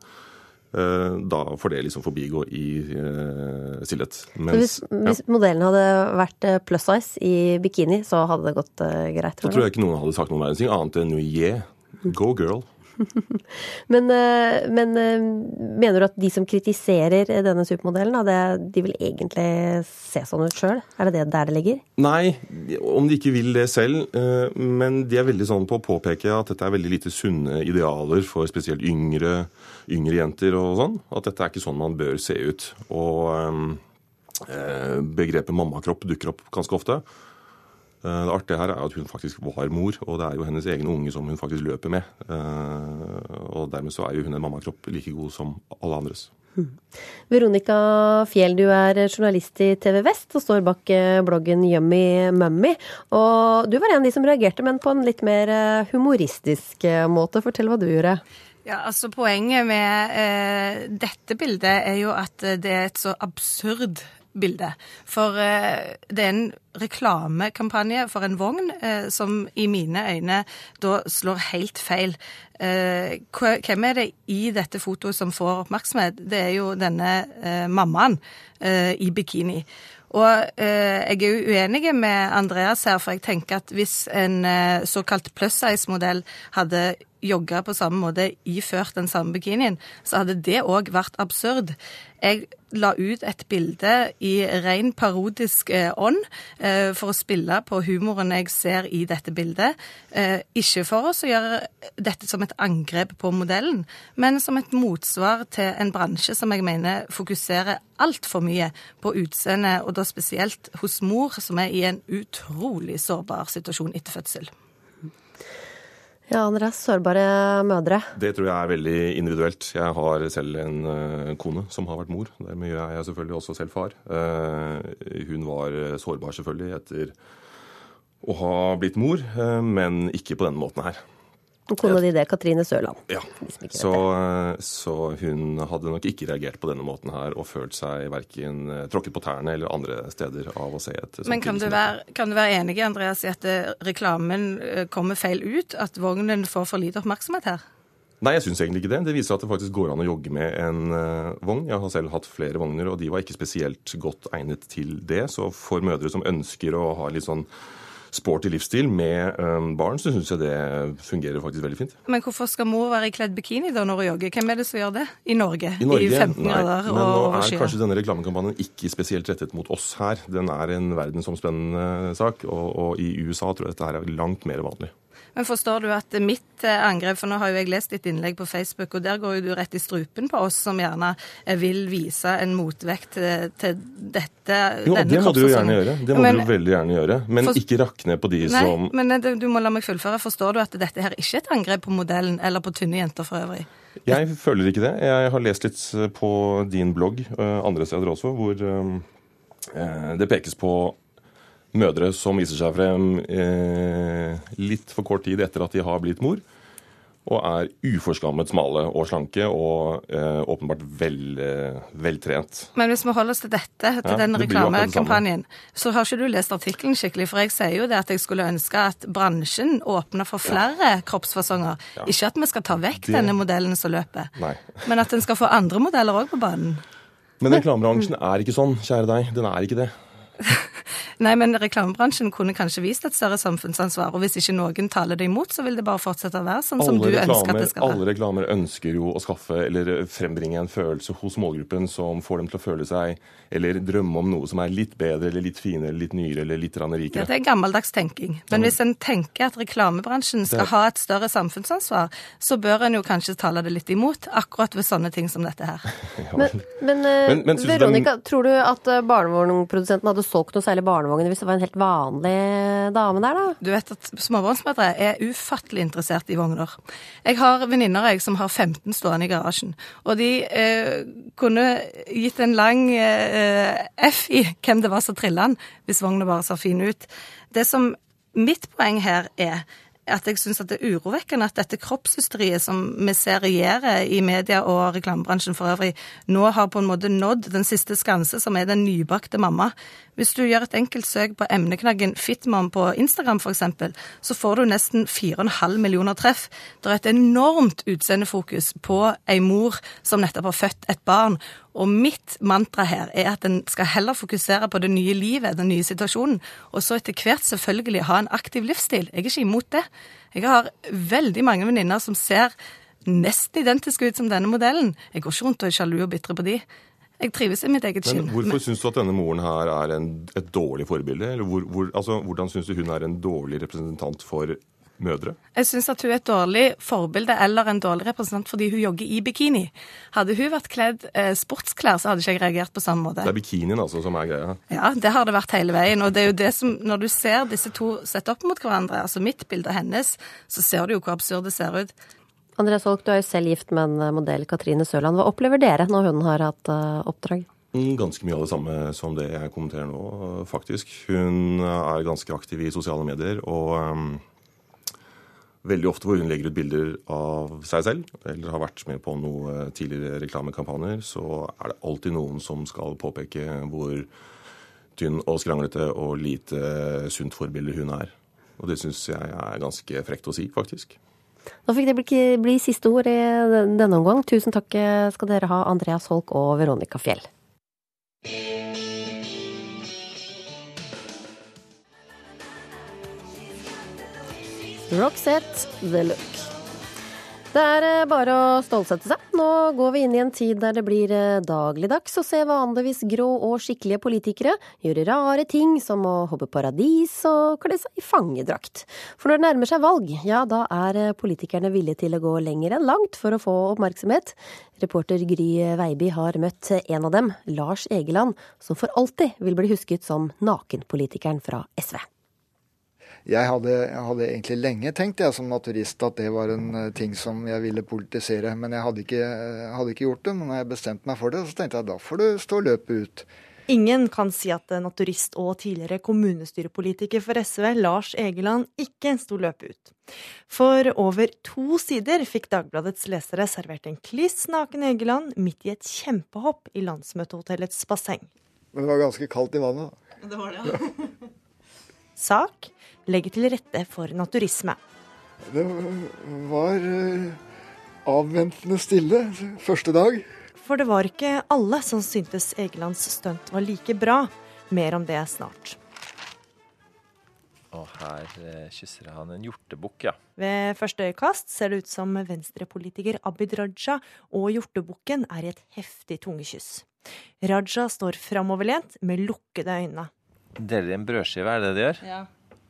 Eh, da får det liksom forbigå i eh, stillhet. Mens, hvis, hvis modellen hadde vært pluss size i bikini, så hadde det gått greit? Da tror jeg ikke noen hadde sagt noen verdens ting, annet enn yeah, go girl. men, eh, men, eh, mener du at de som kritiserer denne supermodellen, det, de vil egentlig se sånn ut sjøl? Er det det der det ligger? Nei, om de ikke vil det selv. Eh, men de er veldig sånn på å påpeke at dette er veldig lite sunne idealer for spesielt yngre, yngre jenter og sånn. At dette er ikke sånn man bør se ut. Og begrepet mammakropp dukker opp ganske ofte. Eh, Det artige her er at hun faktisk var mor, og det er jo hennes egen unge som hun faktisk løper med. Eh, Og dermed så er jo hun en mammakropp like god som alle andres. Veronica Fjell, du er journalist i TV Vest og står bak eh, bloggen Yummy Mummy. Og du var en av de som reagerte, men på en litt mer humoristisk måte. Fortell hva du gjorde. Ja, altså Poenget med eh, dette bildet er jo at det er et så absurd bilde. For eh, det er en reklamekampanje for en vogn eh, som i mine øyne da slår helt feil. Eh, hvem er det i dette fotoet som får oppmerksomhet? Det er jo denne mammaen i bikini. Og eh, jeg er jo uenig med Andreas her, for jeg tenker at hvis en eh, såkalt plus size-modell hadde jogga på samme måte iført den samme bikinien, så hadde det òg vært absurd. Jeg la ut et bilde i ren parodisk eh, ånd eh, for å spille på humoren jeg ser i dette bildet. Eh, ikke for oss å gjøre dette som et angrep på modellen, men som et motsvar til en bransje som jeg mener fokuserer altfor mye på utseendet, og da spesielt hos mor, som er i en utrolig sårbar situasjon etter fødsel. Ja, Andreas, sårbare mødre. Det tror jeg er veldig individuelt. Jeg har selv en eh, kone som har vært mor. Dermed er jeg selvfølgelig også selv far. Eh, hun var sårbar selvfølgelig etter å ha blitt mor, eh, men ikke på denne måten her. Og Kona di det, Katrine Sørland. Ja, så, så hun hadde nok ikke reagert på denne måten her og følt seg verken eh, tråkket på tærne eller andre steder av å se et sånt Men kan du, være, kan du være enig Andreas, i at eh, reklamen eh, kommer feil ut? At vognen får for lite oppmerksomhet her? Nei, jeg syns egentlig ikke det. Det viser at det faktisk går an å jogge med en eh, vogn. Jeg har selv hatt flere vogner, og de var ikke spesielt godt egnet til det. Så for mødre som ønsker å ha litt sånn sporty livsstil med eh, barn, så syns jeg det fungerer faktisk veldig fint. Men hvorfor skal mor være i kledd bikini da når hun jogger? Hvem er det som gjør det i Norge? I Norge, 15 nei, grader men og nå er kanskje denne reklamekampanjen ikke spesielt rettet mot oss her. Den er en verdensomspennende sak, og, og i USA tror jeg dette her er langt mer vanlig. Men forstår du at mitt eh, angrep, for nå har jo jeg lest ditt innlegg på Facebook, og der går jo du rett i strupen på oss som gjerne eh, vil vise en motvekt til, til dette, Jo, det må du jo gjerne gjøre. Det må Men- du veldig gjerne gjøre. Men For- ikke rakk ned på de Nei, som men eh, du må la meg fullføre. Forstår du at dette her ikke er et angrep på modellen eller på tynne jenter for øvrig? Jeg føler ikke det. Jeg har lest litt på din blogg eh, andre steder også, hvor eh, det pekes på mødre som viser seg frem eh, litt for kort tid etter at de har blitt mor, og er uforskammet smale og slanke og eh, åpenbart vel, eh, veltrent. Men hvis vi holder oss til dette, til Ja, den reklamekampanjen, så har ikke du lest artikkelen skikkelig. For jeg sier jo det at jeg skulle ønske at bransjen åpner for flere kroppsfasonger. Ikke at vi skal ta vekk Det- denne modellen som løper, Nei. men at en skal få andre modeller òg på banen. Men reklamebransjen er ikke sånn, kjære deg. Den er ikke det. Nei, men reklamebransjen kunne kanskje vist et større samfunnsansvar. Og hvis ikke noen taler det imot, så vil det bare fortsette å være sånn som du reklamer, ønsker at det skal være. alle reklamer ønsker jo å skaffe eller frembringe en følelse hos målgruppen som får dem til å føle seg eller drømme om noe som er litt bedre eller litt finere eller litt nyere eller litt rikere. Ja, det er gammeldags tenking. Men hvis en tenker at reklamebransjen skal Det- ha et større samfunnsansvar, så bør en jo kanskje tale det litt imot, akkurat ved sånne ting som dette her. Men, men, eh, Men- men Veronica, den... tror du at eh, barnevognprodusenten hadde solgt noe særlig barnevogn hvis det var en helt vanlig dame der, da? Du vet at småbarnsmødre er ufattelig interessert i vogner. Jeg har venninner jeg som har 15 stående i garasjen, og de eh, kunne gitt en lang eh, F i hvem det var som trilla den, hvis vogna bare så fin ut. Det som mitt poeng her er at jeg syns det er urovekkende at dette kroppshysteriet som vi ser regjere i media og reklamebransjen for øvrig, nå har på en måte nådd den siste skanse, som er den nybakte mamma. Hvis du gjør et enkelt søk på emneknaggen 'fitmom' på Instagram f.eks., så får du nesten 4,5 millioner treff. Det er et enormt utseendefokus på ei mor som nettopp har født et barn. Og mitt mantra her er at en skal heller fokusere på det nye livet, den nye situasjonen, og så etter hvert selvfølgelig ha en aktiv livsstil. Jeg er ikke imot det. Jeg har veldig mange venninner som ser nesten identiske ut som denne modellen. Jeg går ikke rundt og er sjalu og bitre på de. Jeg trives i mitt eget Men skinn. hvorfor syns du at denne moren her er en, et dårlig forbilde? Eller hvor, hvor, altså, hvordan syns du hun er en dårlig representant for mødre. Jeg syns at hun er et dårlig forbilde eller en dårlig representant fordi hun jogger i bikini. Hadde hun vært kledd eh, sportsklær, så hadde ikke jeg reagert på samme måte. Det er bikinien altså som er greia. Ja, det har det vært hele veien. Og det er jo det som, når du ser disse to sette opp mot hverandre, altså mitt bilde og hennes, så ser du jo hvor absurd det ser ut. Andreas Holk, du er jo selv gift med en modell, Katrine Sørland. Hva opplever dere når hun har hatt uh, oppdrag? Mm, ganske mye av det samme som det jeg kommenterer nå, faktisk. Hun er ganske aktiv i sosiale medier, og um, veldig ofte hvor hun legger ut bilder av seg selv, eller har vært med på noen tidligere reklamekampanjer, så er det alltid noen som skal påpeke hvor tynn og skranglete og lite sunt forbilde hun er. Og det syns jeg er ganske frekt å si, faktisk. Nå fikk det bli, bli siste ord i denne omgang. Tusen takk skal dere ha, Andreas Holk og Veronica Fjell. Roxette The Look. Det er eh, bare å stålsette seg. Nå går vi inn i en tid der det blir eh, dagligdags å se vanligvis grå og skikkelige politikere gjøre rare ting som å hoppe paradis og kle seg i fangedrakt. For når det nærmer seg valg, ja da er eh, politikerne villige til å gå lenger enn langt for å få oppmerksomhet. Reporter Gry Veiby har møtt en av dem, Lars Egeland, som for alltid vil bli husket som nakenpolitikeren fra SV. Jeg hadde, jeg hadde, egentlig lenge tenkt jeg som naturist at det var en eh, ting som jeg ville politisere. Men jeg hadde ikke, hadde ikke gjort det. Men når jeg bestemte meg for det, så tenkte jeg da får du stå løpet ut. Ingen kan si at naturist og tidligere kommunestyrepolitiker for SV, Lars Egeland, ikke sto løpet ut. For over to sider fikk Dagbladets lesere servert en kliss naken Egeland midt i et kjempehopp i landsmøtehotellets basseng. Men det var ganske kaldt i vannet, da. Det var det, ja. Sak legger til rette for naturisme. Det var eh, avventende stille første dag. For det var ikke alle som syntes Egelands stunt var like bra. Mer om det snart. Og her eh, kysser han en hjortebukk, ja. Ved første øyekast ser det ut som venstrepolitiker Abid Raja og hjortebukken er i et heftig tungekyss. Raja står framoverlent med lukkede øyne. Deler en brødskive, er det det de gjør? Ja.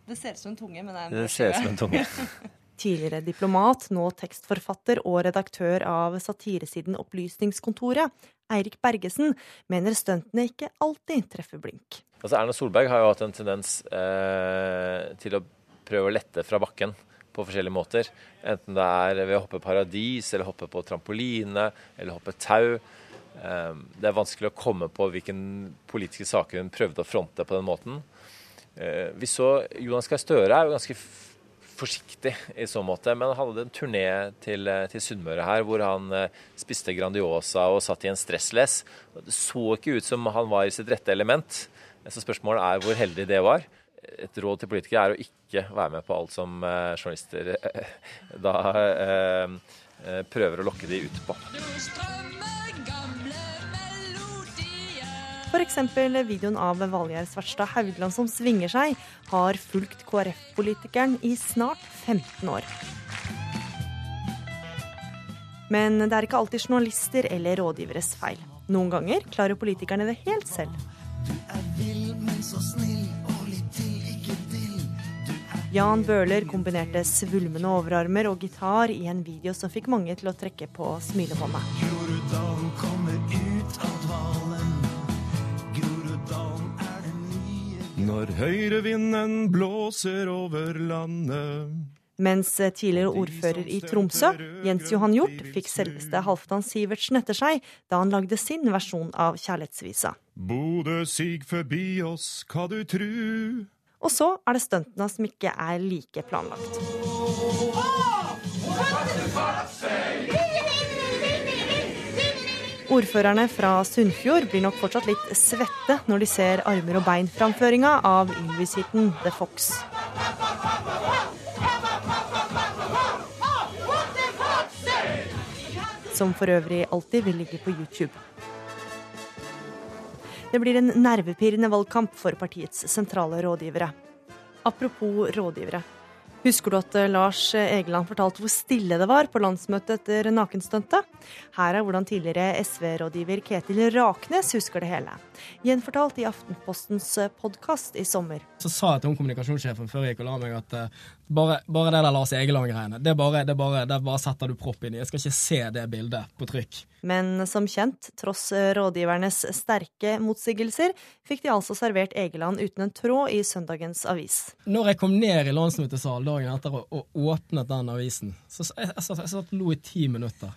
Det ser ut som en tunge, men det er en Det ser ut som en tunge. Tidligere diplomat, nå tekstforfatter og redaktør av satiresiden Opplysningskontoret, Eirik Bergesen, mener stuntene ikke alltid treffer blink. Altså Erna Solberg har jo hatt en tendens eh, til å prøve å lette fra bakken på forskjellige måter. Enten det er ved å hoppe paradis, eller hoppe på trampoline, eller hoppe tau. Eh, det er vanskelig å komme på hvilken politiske saker hun prøvde å fronte på den måten. Eh, vi så Jonas Gahr Støre er jo ganske forsiktig i så måte, men han hadde en turné til, eh, til Sunnmøre her hvor han eh, spiste Grandiosa og satt i en stressless. Det så ikke ut som han var i sitt rette element. Så spørsmålet er hvor heldig det var. Et råd til politikere er å ikke være med på alt som journalister da prøver å lokke de ut på. F.eks. videoen av Valgjerd Svartstad Haugland som svinger seg, har fulgt KrF-politikeren i snart 15 år. Men det er ikke alltid journalister eller rådgiveres feil. Noen ganger klarer politikerne det helt selv. Jan Bøhler kombinerte svulmende overarmer og gitar i en video som fikk mange til å trekke på smilebåndet. hun kommer ut Når høyrevinden blåser over landet. Mens tidligere ordfører i Tromsø, Jens Johan Hjort, fikk selveste Halvdan Sivertsen etter seg da han lagde sin versjon av kjærlighetsvisa. Bodø sig forbi oss, hva du tru. Og så er det stuntene som ikke er like planlagt. Ordførerne fra Sunnfjord blir nok fortsatt litt svette når de ser armer og bein-framføringa av Ylvis-hiten The Fox. Som for øvrig alltid vil ligge på YouTube. Det blir en nervepirrende valgkamp for partiets sentrale rådgivere. Apropos rådgivere. Husker du at eh, Lars Egeland fortalte hvor stille det var på landsmøtet etter nakenstuntet? Her er hvordan tidligere SV-rådgiver Ketil Raknes husker det hele. Gjenfortalt i Aftenpostens eh, podkast i sommer. Så sa jeg til kommunikasjonssjefen før jeg gikk og la meg at uh, Bare, bare det der Lars Egeland-greiene. Det, bare, det, bare, det bare setter du propp inn i. Jeg skal ikke se det bildet på trykk. Men som kjent, tross rådgivernes sterke motsigelser, fikk de altså servert Egeland uten en tråd i søndagens avis. Når jeg kom ned i landsmøtesalen dagen etter og, og åpnet den avisen, så jeg, jeg, jeg, jeg satt lo i ti minutter.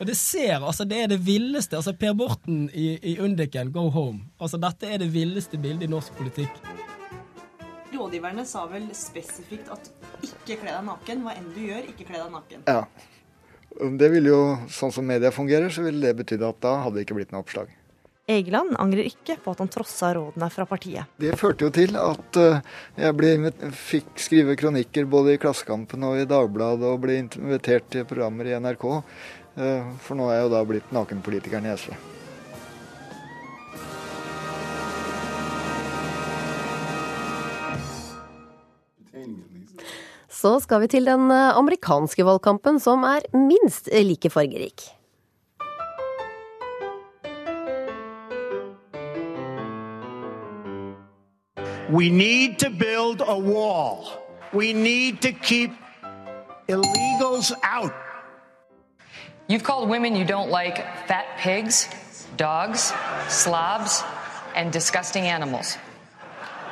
Og det ser, altså det er det villeste. altså Per Borten i, i Undiken, go home. Altså Dette er det villeste bildet i norsk politikk. Rådgiverne sa vel spesifikt at ikke kle deg naken. Hva enn du gjør, ikke kle deg naken. Ja. Det ville jo, Sånn som media fungerer, så ville det betydd at da hadde det ikke blitt noe oppslag. Egeland angrer ikke på at han trossa rådene fra partiet. Det førte jo til at eh, jeg ble, fikk skrive kronikker både i Klassekampen og i Dagbladet, og ble invitert til programmer i NRK. Eh, for nå er jeg jo da blitt nakenpolitikeren i SV. Så skal vi til den eh, amerikanske valgkampen, som er minst like fargerik. We need to build a wall. We need to keep illegals out. You've called women you don't like fat pigs, dogs, slobs, and disgusting animals.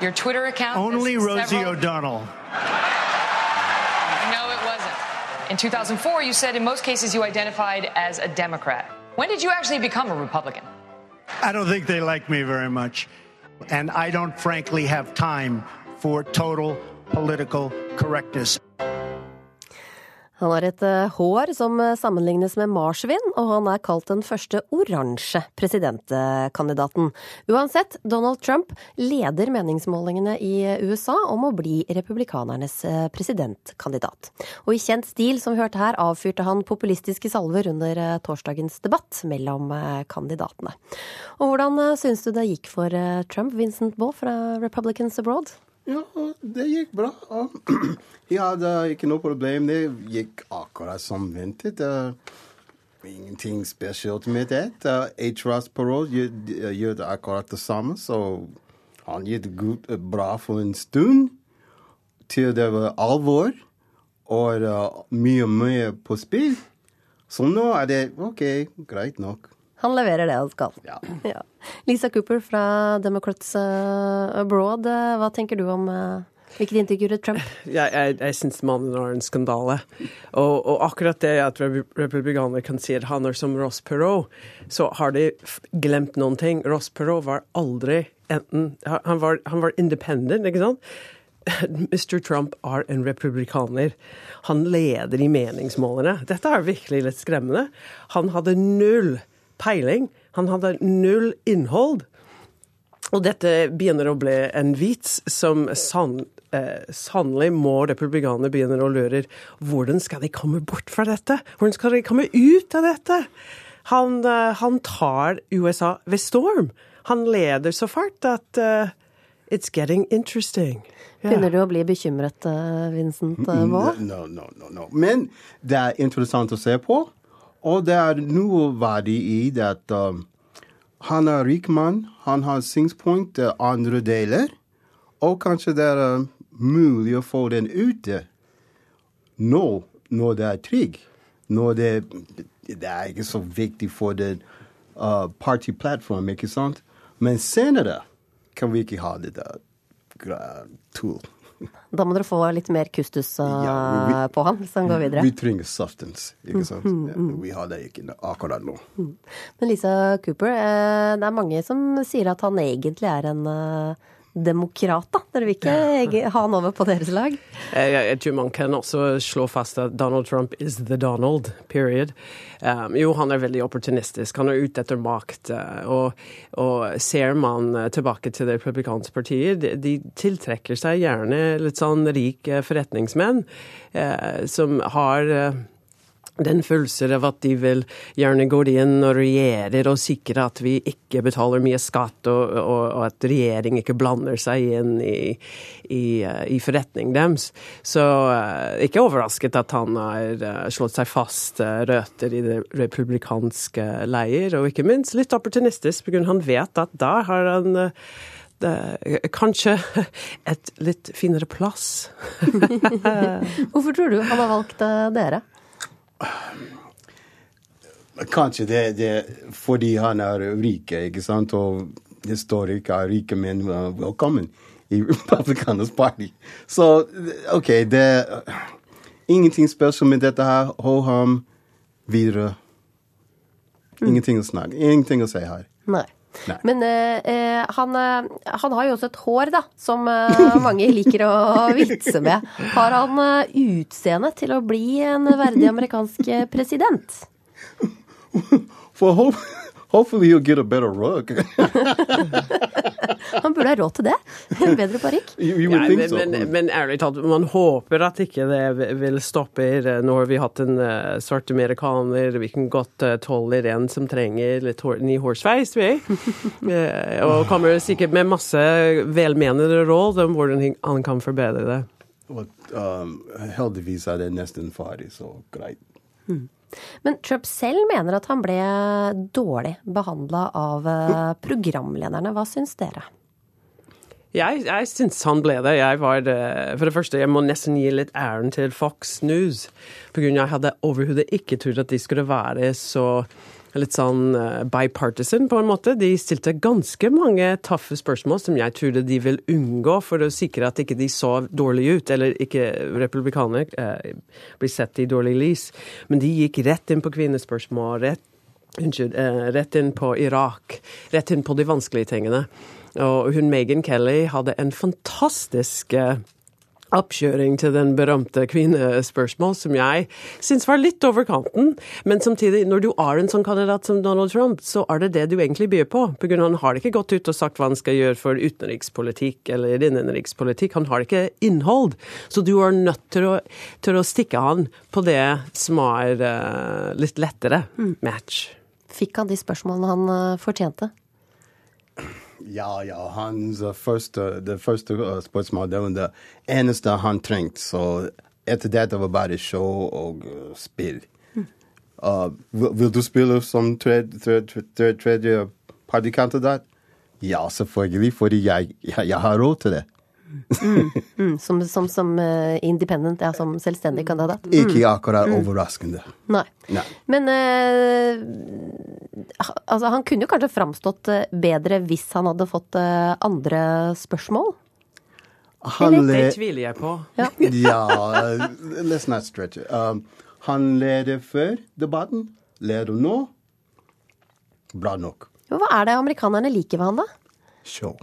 Your Twitter account. Only Rosie several... O'Donnell. In 2004, you said in most cases you identified as a Democrat. When did you actually become a Republican? I don't think they like me very much. And I don't frankly have time for total political correctness. Han har et eh, hår som eh, sammenlignes med marsvin, og han er kalt den første oransje presidentkandidaten. Uansett, Donald Trump leder meningsmålingene i USA om å bli republikanernes eh, presidentkandidat. Og i kjent stil, som vi hørte her, avfyrte han populistiske salver under torsdagens debatt mellom kandidatene. Og hvordan syns du det gikk for Trump, Vincent Baugh fra Republicans Abroad? Ja, det gikk bra. Jeg hadde ikke noe problem. Det gikk akkurat som ventet. Ingenting spesielt med det. Ross Perot gjør akkurat det samme, så han gikk det bra for en stund. Til det var alvor og mye, mye på spill. Så nå er det OK, greit nok. Han leverer det han skal. Ja. ja. Lisa Cooper fra Democrats Abroad, hva tenker du om Hvilket inntrykk gjorde Trump? Jeg, jeg jeg syns mannen har en skandale. Og, og, akkurat det at republikanere kan si at han er som Ross Perot, så har de glemt noen ting. Ross Perot var aldri enten Han var, han var independent, ikke sant? Mr. Trump er en republikaner. Han leder i meningsmålene. Dette er virkelig litt skremmende. Han hadde null peiling. Han hadde null innhold. Og dette begynner å bli en vits som sann, eh, sannelig må republikanerne begynne å lure. Hvordan skal de komme bort fra dette? Hvordan skal de komme ut av dette? Han, eh, han tar USA ved storm. Han leder så fart at uh, it's getting interesting. Begynner du å bli bekymret, Vincent Vaa? No, no, no, no. Men det er interessant å se på. Og det er noe verdi i det at um, han er rik mann, han har synspunkt til andre deler, og kanskje det er uh, mulig å få den ute nå når det er trygg. Når det, det er ikke så viktig for den uh, partyplattformen, ikke sant? Men senere kan vi ikke ha det der uh, tool. Da må dere få litt mer kustus ja, vi, på han så han går videre. Vi trenger substance, ikke sant. Mm, mm, mm. Vi har det ikke akkurat nå. Mm. Men Lisa Cooper, eh, det er mange som sier at han egentlig er en uh, demokrat, da. Dere vil ikke ha han over på deres lag? Jeg, jeg, tror man kan også slå fast at Donald Trump is the Donald, period. Um, jo, han er veldig opportunistisk. Han er ute etter makt. Uh, og, og, ser man tilbake til det republikanske partiet, de, de, tiltrekker seg gjerne litt sånn rike forretningsmenn eh, som har uh, den følelsen av at de vil gjerne gå inn og regjere og sikre at vi ikke betaler mye skatt, og, og, og at regjering ikke blander seg inn i, i, i forretningen deres. Så uh, ikke overrasket at han har uh, slått seg fast uh, røtter i det republikanske leir, og ikke minst litt opportunistisk, fordi han vet at da har han eh, kanskje et litt finere plass. Hvorfor tror du han har valgt eh, dere? Kanskje det, det fordi han er rik, ikke sant? Og det står ikke er rike menn velkommen i Republikanernes party. Så OK, det Ingenting spørsmål med dette her. Hold ham videre. Ingenting å snakke Ingenting å si her. Nei. Nei. Men eh, eh, han, eh, han har jo også et hår, da, som eh, mange liker å vitse med. Har han utseende til å bli en verdig amerikansk president? For hope, hopefully he'll get a better rug. Han burde ha råd til det. En bedre parykk. You- you would Ja, men, so. men, men ærlig talt, man håper at ikke det vil stoppe. Nå har vi hatt en uh, svart amerikaner, vi kan godt uh, tåle en som trenger litt hår, ny hårsveis, vi. Eh, og kommer sikkert med masse velmenende råd om hvordan han- kan forbedre det. Um, heldigvis er det nesten ferdig, så greit. Men Trump selv mener at han ble dårlig behandla av eh, programlederne. Hva syns dere? Jeg, jeg syns han ble det. Jeg var, det. for det første, jeg må nesten gi litt æren til Fox News. På grunn av jeg hadde overhodet ikke trodd at de skulle være så litt sånn eh, bipartisan, på en måte. De stilte ganske mange tøffe spørsmål som jeg trodde de ville unngå for å sikre at ikke de så dårlig ut, eller ikke republikanere eh, blir sett i dårlig lys. Men de gikk rett inn på kvinnespørsmål, rett Unnskyld. Eh, rett inn på Irak. Rett inn på de vanskelige tingene. Og hun Megan Kelly hadde en fantastisk eh, oppkjøring til den berømte kvinnespørsmål, som jeg syns var litt over kanten. Men samtidig, når du er en sånn kandidat som Donald Trump, så er det det du egentlig byr på. På grunn av Han har ikke gått ut og sagt hva han skal gjøre for utenrikspolitikk eller innenrikspolitikk. Han har ikke innhold. Så du er nødt til å, til å stikke han på det som er uh, litt lettere match. Fikk han de spørsmålene han eh, fortjente? Ja, ja, hans første, det første uh, spørsmålet det var det eneste han trengte. Så etter dette var bare show og uh, spill. Uh, vil, vil du spille som tredje, tredje, tredje partikandidat? Ja, selvfølgelig, fordi jeg, jeg, jeg har råd til det. Mm, som som, som eh, independent, ja, som selvstendig kandidat? Ikke Mm. akkurat Mm. overraskende. Nei. Nei. Men eh, altså, han kunne jo kanskje framstått eh, bedre hvis han hadde fått eh, andre spørsmål? Han Det tviler jeg på. Ja. ja, let's not stretch it. Um, han leder før debatten, leder nå. Bra nok. Hva er det amerikanerne liker ved han, da? Show.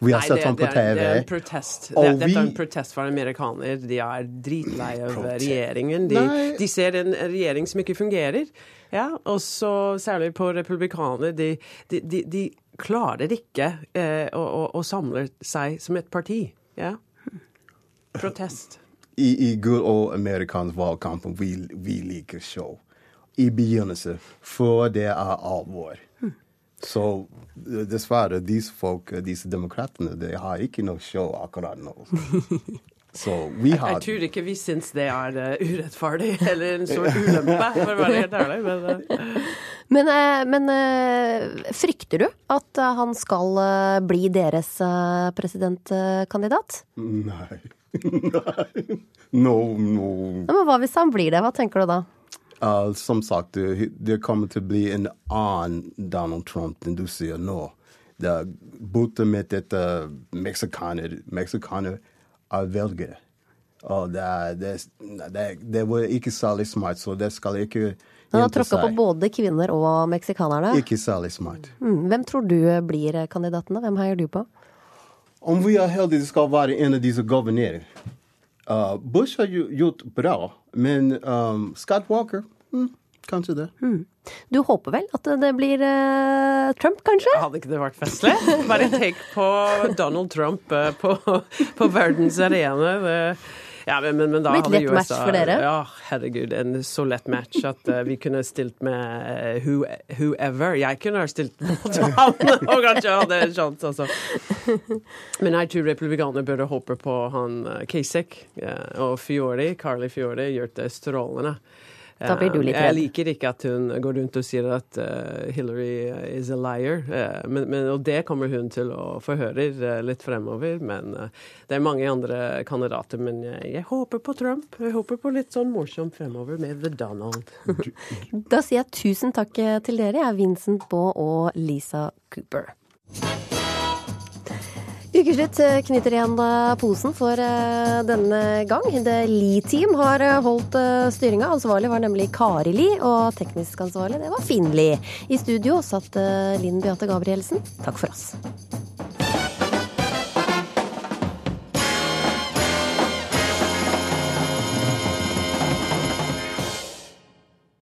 Vi har Nei, sett ham på er- TV. Det er en protest. Det, dette er en protest for amerikaner. De er dritlei av regjeringen. De, de ser en regjering som ikke fungerer. Ja, og så særlig på republikanere. De, de, de, de klarer ikke eh, å, å, å samle seg som et parti. Ja. Protest. I, i good old amerikansk valgkamp vi, vi liker show. I begynnelsen, før det er alvor. Så eh, dessverre, disse folk, eh, disse demokratene, de har ikke noe show akkurat nå. Så vi har jeg tror ikke vi syns det er eh, urettferdig eller en stor ulempe, for å være helt ærlig. Men, Men, men frykter du at han skal bli deres presidentkandidat? Nei. Nei. No, no. Ja, men hva hvis han blir det? Hva tenker du da? Uh, som sagt, det, kommer til å bli en annen Donald Trump enn du sier nå. Det er borte med dette meksikaner. Meksikaner er velgere. Og det, det, det, det var ikke særlig smart, så det skal ikke Han har tråkka på både kvinner og meksikanerne. Ikke særlig smart. Mm, hvem tror du blir kandidatene? Hvem heier du på? Om vi er heldige, skal være en av disse guvernører. Uh, Bush har gjort bra, men um, Scott Walker mm, Kanskje det. Mm. Du håper vel at det blir uh, Trump, kanskje? Hadde ikke det vært festlig? Bare tenk på Donald Trump uh, på, på verdens arena. Det- Ja, men, men, men da Litt hadde lett USA match for dere? Ja, herregud. En så lett match at uh, vi kunne stilt med uh, who, whoever. Jeg kunne ha stilt mot han, og kanskje hadde en sjanse, altså. Men jeg tror republikanerne burde håpe på han Kasek eh, og Fiori. Carly Fiori gjør det strålende. Da blir du litt redd. Jeg liker ikke at hun går rundt og sier at eh, Hillary is a liar, Eh, men, men, og det kommer hun til å få høre eh, litt fremover. Men eh, det er mange andre kandidater. Men jeg, jeg håper på Trump. Jeg håper på litt sånn morsomt fremover med The Donald. Da sier jeg tusen takk til dere, jeg er Vincent Baa og Lisa Cooper. Ukeslutt knytter igjen eh, posen for eh, denne gang. The Lee-team har eh, holdt styringa. Ansvarlig var nemlig Kari Li, og teknisk ansvarlig det var Finn Lie. I studio satt eh, Linn Beate Gabrielsen. Takk for oss.